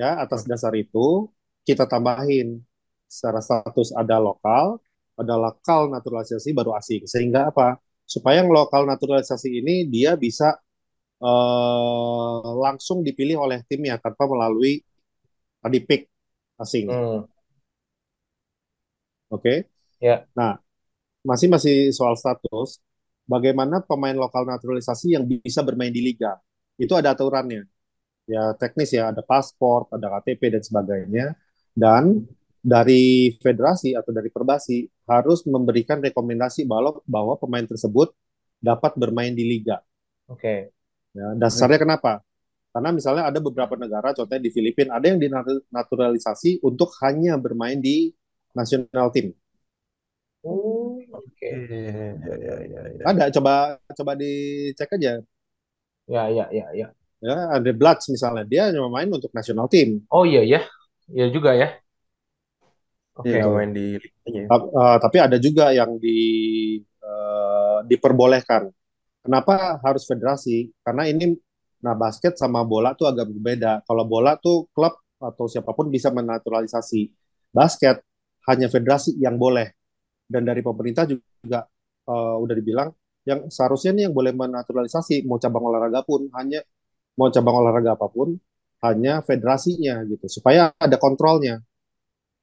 Ya, atas dasar itu kita tambahin secara status ada lokal, ada lokal naturalisasi baru asing. Sehingga apa? Supaya yang lokal naturalisasi ini dia bisa eh, langsung dipilih oleh timnya tanpa melalui tadi pick asing. Hmm. Oke? Ya. Nah, masih masih soal status, bagaimana pemain lokal naturalisasi yang bisa bermain di liga? Itu ada aturannya. Ya teknis ya, ada paspor, ada KTP dan sebagainya. Dan dari federasi atau dari perbasi harus memberikan rekomendasi bahwa bahwa pemain tersebut dapat bermain di liga. Oke. Ya, dasarnya kenapa? Karena misalnya ada beberapa negara, contohnya di Filipina, ada yang dinaturalisasi untuk hanya bermain di national team. Oh, oke. Ya, ya, ya, ya. Ada, coba coba dicek aja. Ya, ya, ya, ya. Ya, ada Bloods misalnya, dia cuma main untuk national team. Oh iya ya. Iya juga ya. Oke. Iya, nggak main di liganya ya. Ta- eh, tapi ada juga yang di eh, diperbolehkan. Kenapa harus federasi? Karena ini, nah basket sama bola tuh agak berbeda. Kalau bola tuh klub atau siapa pun bisa menaturalisasi. Basket hanya federasi yang boleh. Dan dari pemerintah juga eh, udah dibilang yang seharusnya nih yang boleh menaturalisasi mau cabang olahraga pun hanya mau cabang olahraga apa pun hanya federasinya gitu supaya ada kontrolnya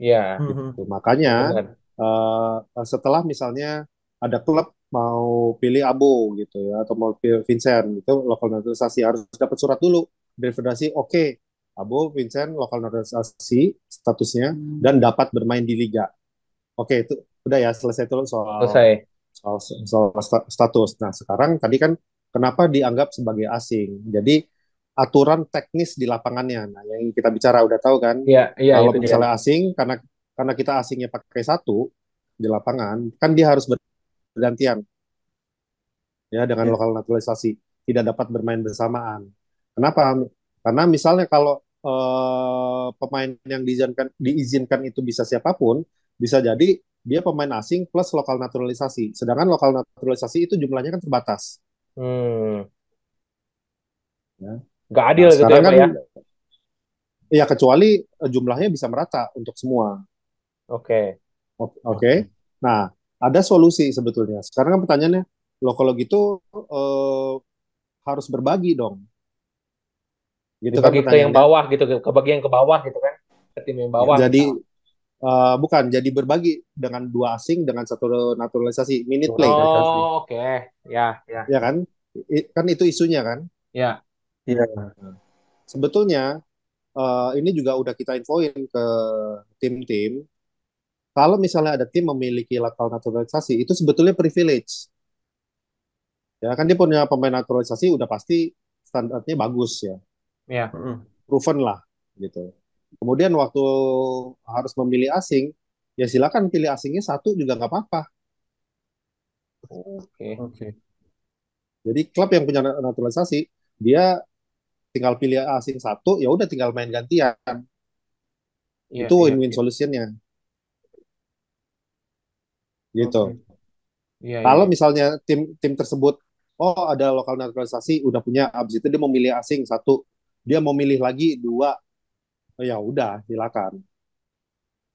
Iya. Mhm. gitu. Makanya Benar. eh, setelah misalnya ada klub mau pilih Abo gitu ya atau mau pilih Vincent itu lokal naturalisasi harus dapat surat dulu dari federasi oke Abo Vincent lokal naturalisasi statusnya dan dapat bermain di liga oke itu udah ya selesai tuh soal Selesai. soal, soal sta- status nah sekarang tadi kan kenapa dianggap sebagai asing jadi aturan teknis di lapangannya nah yang kita bicara udah tahu kan Iya, iya kalau itu dia. misalnya asing karena karena kita asingnya pakai satu di lapangan, kan dia harus bergantian ya dengan Ya. lokal naturalisasi, tidak dapat bermain bersamaan. Kenapa? Karena misalnya kalau eh, pemain yang diizinkan diizinkan itu bisa siapa pun, bisa jadi dia pemain asing plus lokal naturalisasi. Sedangkan lokal naturalisasi itu jumlahnya kan terbatas. Hmm. Ya. Gak adil Nah, gitu ya, kan ya. ya kecuali eh, jumlahnya bisa merata untuk semua. Oke. O- Oke. Nah, ada solusi sebetulnya. Sekarang kan pertanyaannya, loh kalau gitu eh, harus berbagi dong. Gitu kan ke yang bawah gitu, ke bagian ke bawah gitu kan. Ke tim yang bawah. Jadi eh, bukan, jadi berbagi dengan dua asing dengan satu naturalisasi minute play, Oh, oke. Ya, ya, ya kan? I- kan itu isunya kan. ya. Iya. Sebetulnya eh, ini juga udah kita infoin ke tim-tim. Kalau misalnya ada tim memiliki lokal naturalisasi, itu sebetulnya privilege. Ya kan dia punya pemain naturalisasi udah pasti standarnya bagus ya, Ya. Mm. proven lah gitu. Kemudian waktu harus memilih asing, ya silakan pilih asingnya satu juga nggak apa-apa. Oke. Oke. Jadi klub yang punya naturalisasi, dia tinggal pilih asing satu, ya udah tinggal main gantian. Iya, itu iya, win-win iya. solutionnya. Gitu. Oke. Iya, Kalau iya. misalnya tim tim tersebut, oh ada lokal naturalisasi, udah punya, abis itu dia mau milih asing satu, dia mau milih lagi dua, oh, ya udah silakan.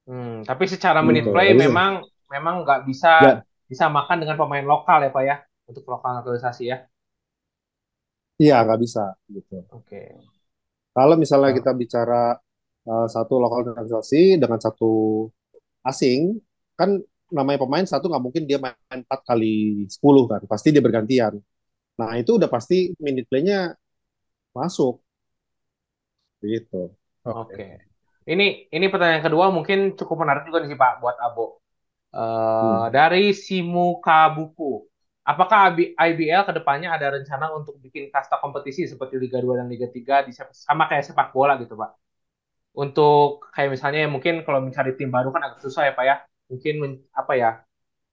Hmm, tapi secara menit Gitu. play Tapi- memang memang nggak bisa Ya. disamakan dengan pemain lokal ya Pak ya untuk lokal naturalisasi ya. Iya nggak bisa gitu. Oke. Kalau misalnya Ah. kita bicara uh, satu lokal naturalisasi dengan satu asing, kan namanya pemain satu nggak mungkin dia main 4 kali 10 kan, pasti dia bergantian. Nah itu udah pasti minute play-nya masuk, gitu. Oke. Ini ini pertanyaan kedua mungkin cukup menarik juga nih sih Pak buat Abo. Eh, Hmm. Dari Simuka Buku. Apakah IBL ke depannya ada rencana untuk bikin kasta kompetisi seperti Liga 2 dan Liga 3 di sama kayak sepak bola gitu Pak? Untuk kayak misalnya mungkin kalau mencari tim baru kan agak susah ya Pak ya. Mungkin men- apa ya?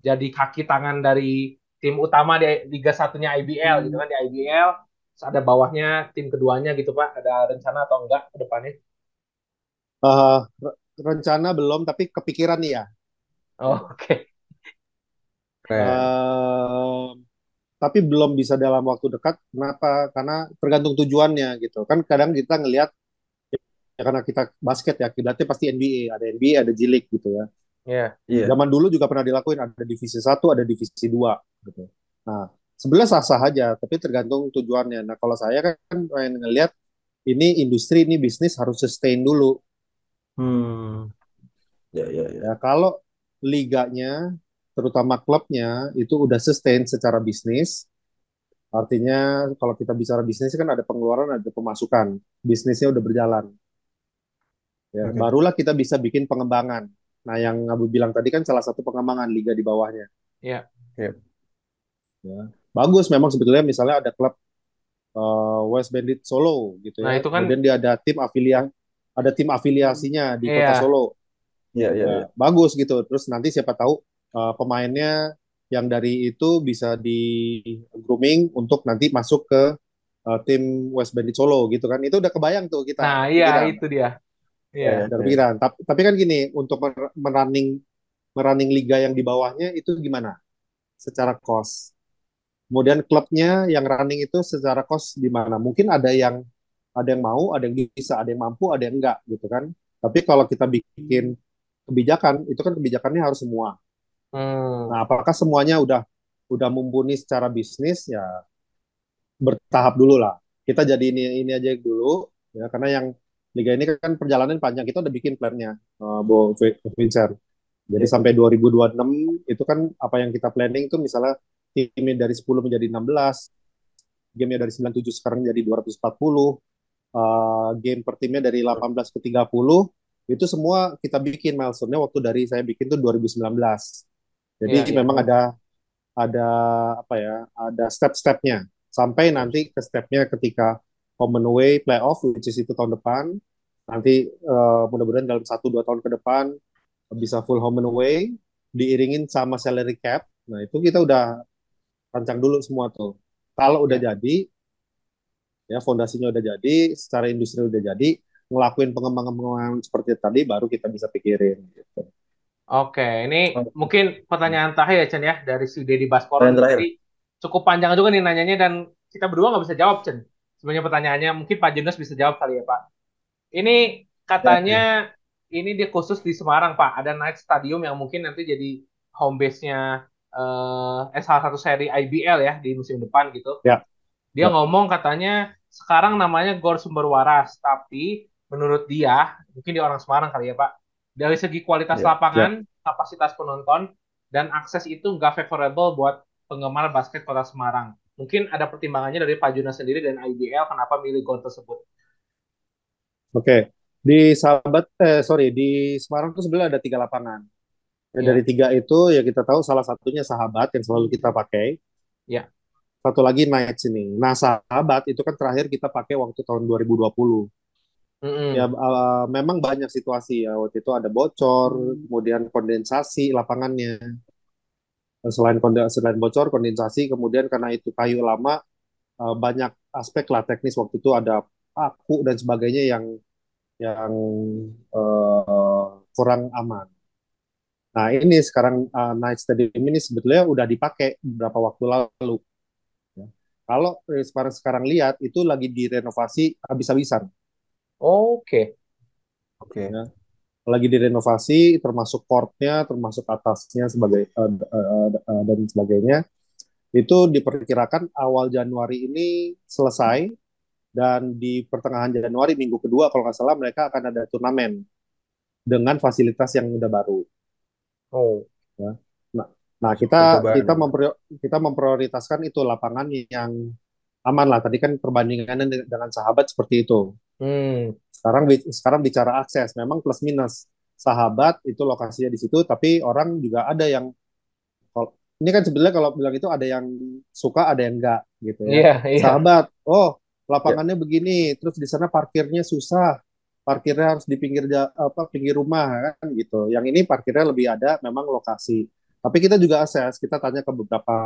Jadi kaki tangan dari tim utama di Liga satunya IBL gitu kan di IBL. Terus ada bawahnya tim keduanya gitu Pak. Ada rencana atau enggak ke depannya? Eh, re- rencana belum, tapi kepikiran nih ya. Oh, Oke. Keren. Eh, tapi belum bisa dalam waktu dekat. Kenapa? Karena tergantung tujuannya gitu. Kan kadang kita ngelihat ya karena kita basket ya, kiblatnya pasti NBA, ada NBA, ada G League gitu ya. Iya. Iya. Zaman dulu juga pernah dilakuin ada divisi 1, ada divisi 2 gitu. Nah, sebenarnya sah-sah aja, tapi tergantung tujuannya. Nah, kalau saya kan pengen ngelihat ini industri, ini bisnis harus sustain dulu. Hmm. Ya, ya, ya. Ya, kalau liganya, terutama klubnya itu udah sustain secara bisnis, artinya kalau kita bicara bisnis kan ada pengeluaran, ada pemasukan, bisnisnya udah berjalan. Ya, Oke. barulah kita bisa bikin pengembangan. Nah, yang Abu bilang tadi kan salah satu pengembangan liga di bawahnya. Iya. Ya. Bagus memang sebetulnya misalnya ada klub eh, West Bandit Solo gitu Nah, ya. itu kan- Kemudian dia ada tim afiliasi ada tim afiliasinya di Kota Iya. Solo. Iya, iya, Ya, iya. bagus gitu. Terus nanti siapa tahu uh, pemainnya yang dari itu bisa di grooming untuk nanti masuk ke uh, tim West Bandit Solo gitu kan. Itu udah kebayang tuh kita. Nah, iya Pikiran. itu dia. Iya. Udah kepikiran. Tapi, tapi kan gini, untuk mer- merunning merunning liga yang di bawahnya itu gimana? Secara cost. Kemudian klubnya yang running itu secara cost di mana? Mungkin ada yang ada yang mau, ada yang bisa, ada yang mampu, ada yang enggak gitu kan. Tapi kalau kita bikin kebijakan, itu kan kebijakannya harus semua. Hmm. Nah, apakah semuanya udah udah mumpuni secara bisnis ya bertahap dulu lah. Kita jadi ini ini aja dulu ya karena yang liga ini kan perjalanan panjang kita udah bikin plannya uh, Bo Vincent. Jadi sampai 2026 itu kan apa yang kita planning itu misalnya timnya dari 10 menjadi 16, gamenya dari 97 sekarang jadi 240, uh, game per timnya dari 18 ke 30, itu semua kita bikin milestone-nya waktu dari saya bikin tuh 2019. Jadi Iya, iya. memang ada ada apa ya, ada step-stepnya sampai nanti ke stepnya ketika home and away playoff which is itu tahun depan. Nanti uh, mudah-mudahan dalam satu dua tahun ke depan bisa full home and away, diiringin sama salary cap. Nah, itu kita udah rancang dulu semua tuh. Kalau udah Ya. jadi, ya fondasinya udah jadi, secara industri udah jadi, ngelakuin pengembangan-pengembangan seperti tadi, baru kita bisa pikirin. Gitu. Oke, ini Oh. mungkin pertanyaan terakhir ya Chen ya dari si Dedi Baskoro. Jadi cukup panjang juga nih nanyanya dan kita berdua nggak bisa jawab Chen. Sebenarnya pertanyaannya mungkin Pak Junus bisa jawab kali ya Pak. Ini katanya ini dia khusus di Semarang Pak. Ada Night Stadium yang mungkin nanti jadi home base-nya eh salah satu seri IBL ya di musim depan gitu. Ya. Dia Ya. ngomong katanya sekarang namanya Gor Sumber Waras, tapi menurut dia mungkin dia orang Semarang kali ya Pak. Dari segi kualitas Ya, lapangan, kapasitas penonton, dan akses itu nggak favorable buat penggemar basket kota Semarang. Mungkin ada pertimbangannya dari Pak Junas sendiri dan IBL kenapa milih gor tersebut. Oke, di sahabat, eh sorry, di Semarang tuh sebenarnya ada tiga lapangan. Ya, Iya. Dari tiga itu ya kita tahu salah satunya sahabat yang selalu kita pakai. Iya. Satu lagi Knights ini. Nah, sahabat itu kan terakhir kita pakai waktu tahun 2020. Mm-mm. Ya, eh, memang banyak situasi ya. Waktu itu ada bocor, kemudian kondensasi lapangannya. Selain konde- selain bocor, kondensasi, kemudian karena itu kayu lama, eh, banyak aspek lah teknis waktu itu ada paku dan sebagainya yang yang eh, kurang aman. Nah, ini sekarang eh, Night Stadium ini sebetulnya udah dipakai beberapa waktu lalu. Ya. Kalau eh, sekarang sekarang lihat itu lagi direnovasi habis-habisan. Oke. Oke. Ya. lagi direnovasi termasuk courtnya termasuk atasnya sebagai eh, eh, eh, dan sebagainya itu diperkirakan awal Januari ini selesai dan di pertengahan Januari minggu kedua kalau nggak salah mereka akan ada turnamen dengan fasilitas yang udah baru. Oh. Nah, nah kita Percobaan. kita memprior- kita memprioritaskan itu lapangan yang aman lah. Tadi kan perbandingannya dengan sahabat seperti itu. Hmm. Sekarang sekarang bicara akses, memang plus minus. Sahabat itu lokasinya di situ, tapi orang juga ada yang ini kan sebenarnya kalau bilang itu ada yang suka, ada yang enggak gitu ya. Iya, iya. Sahabat, oh lapangannya begini, terus di sana parkirnya susah, parkirnya harus di pinggir apa pinggir rumah kan gitu. Yang ini parkirnya lebih ada memang lokasi. Tapi kita juga akses, kita tanya ke beberapa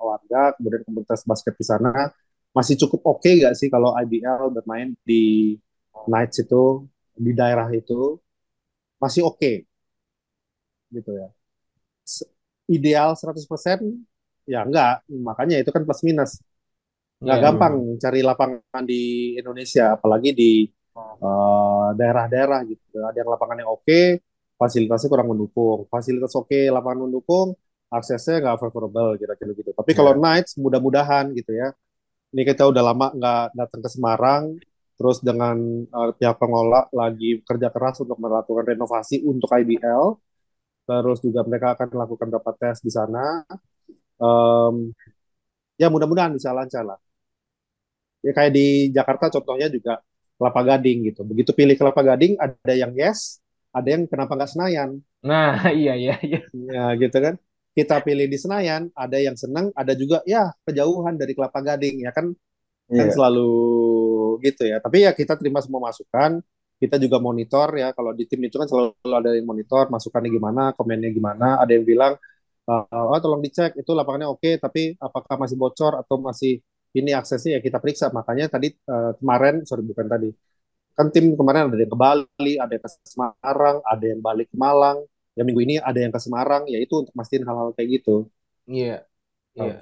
warga, kemudian komunitas basket di sana, masih cukup oke nggak sih kalau IBL bermain di Knights itu, di daerah itu, masih oke gitu ya. Ideal 100% ya enggak, makanya itu kan plus minus. Nggak Iya. gampang cari lapangan di Indonesia, apalagi di eh, daerah-daerah gitu. Ada yang lapangannya oke, fasilitasnya kurang mendukung. Fasilitas oke, lapangan mendukung, aksesnya nggak favorable kira-kira gitu. Tapi kalau Knights mudah-mudahan gitu ya. Ini kita udah lama nggak datang ke Semarang, terus dengan eh, pihak pengelola lagi kerja keras untuk melakukan renovasi untuk IBL. Terus juga mereka akan melakukan beberapa tes di sana. Em, ya mudah-mudahan bisa lancar lah. Ya kayak di Jakarta contohnya juga Kelapa Gading gitu. Begitu pilih Kelapa Gading ada yang yes, ada yang kenapa nggak Senayan. Nah, (laughs) iya, iya, iya. Ya gitu kan. Kita pilih di Senayan, ada yang senang, ada juga ya kejauhan dari Kelapa Gading ya kan kan Iya. selalu gitu ya. Tapi ya kita terima semua masukan. Kita juga monitor ya. Kalau di tim itu kan selalu ada yang monitor, masukannya gimana, komennya gimana. Ada yang bilang, "Eh, oh tolong dicek itu lapangannya oke, tapi apakah masih bocor atau masih ini aksesnya ya kita periksa. Makanya tadi eh, kemarin, sorry bukan tadi, kan tim kemarin ada yang ke Bali, ada yang ke Semarang, ada yang balik ke Malang. Ya minggu ini ada yang ke Semarang, ya itu untuk mastiin hal-hal kayak gitu. Iya. Iya.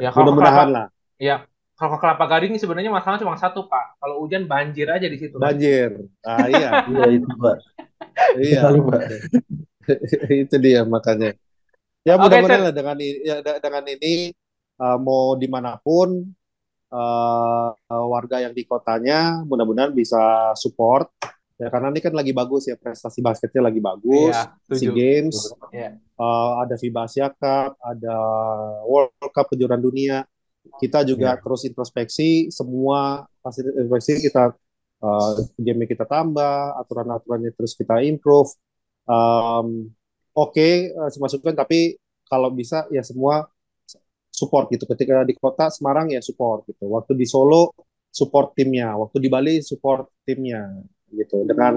Ya, kalau ke Mudah-mudahan lah. ya, kalau ke Kelapa Gading sebenarnya masalahnya cuma satu, Pak. Kalau hujan banjir aja di situ. Banjir. Ah iya, (laughs) Iya itu Pak. iya. (laughs) Itu dia makanya ya mudah-mudahan Sen. lah dengan ini ya, dengan ini uh, mau di mana pun uh, uh, warga yang di kotanya mudah-mudahan bisa support ya karena ini kan lagi bagus ya prestasi basketnya lagi bagus SEA setuju. Games Iya. uh, ada FIBA Asia Cup ada World Cup kejuaraan dunia kita juga Iya. terus introspeksi semua fasilitas introspeksi kita uh, game kita tambah aturan-aturannya terus kita improve Um, Oke, eh, masukan tapi kalau bisa ya semua support gitu. Ketika di kota Semarang ya support gitu. Waktu di Solo support timnya, waktu di Bali support timnya gitu. Dengan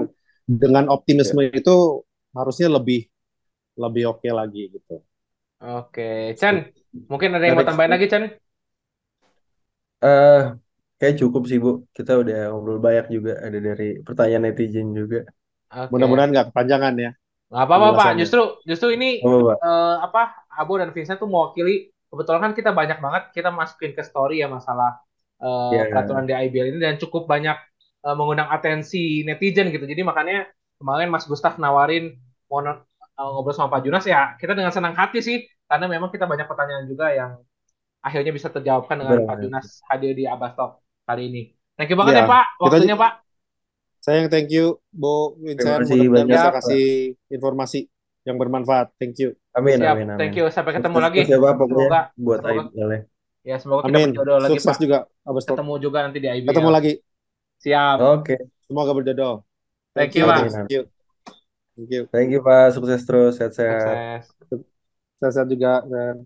dengan optimisme itu harusnya lebih lebih oke lagi gitu. Oke, Chan, mungkin ada yang mau Next. tambahin lagi, Chan? eh kayak cukup sih Bu. Kita udah ngobrol banyak juga. Ada dari pertanyaan netizen juga. Oke. Mudah-mudahan nggak kepanjangan ya. Nggak apa-apa, Pak. Justru justru ini Apa Pak? eh, apa Abo dan Vincent tuh mewakili kebetulan kan kita banyak banget kita masukin ke story ya masalah eh, Iya. peraturan di IBL ini dan cukup banyak mengundang atensi netizen gitu. Jadi makanya kemarin Mas Gustaf nawarin mau eh, ngobrol sama Pak Junas ya kita dengan senang hati sih karena memang kita banyak pertanyaan juga yang akhirnya bisa terjawabkan dengan Benar. Pak Junas hadir di Abastok kali ini. Thank you banget Iya. ya Pak Kita waktunya Pak. Saya yang thank you, Bo Vincent. kasih Mudah-mudahan banyak, bisa Pak. kasih informasi yang bermanfaat. Thank you. Amin, Siap. amin, amin. Thank you. Sampai ketemu Sukses lagi. terus ya Pak pokoknya Semoga- buat semoga- IBL -nya. Ya semoga kita Amin. berjodoh lagi Sukses Pak. juga Abas Talk. Ketemu juga nanti di IBL. Ketemu lagi. Siap. Oke. Semoga berjodoh. Thank you, Pak. Thank you. Thank you. Thank you Pak. Sukses terus. Sehat-sehat. Sukses. Sehat-sehat juga. Dan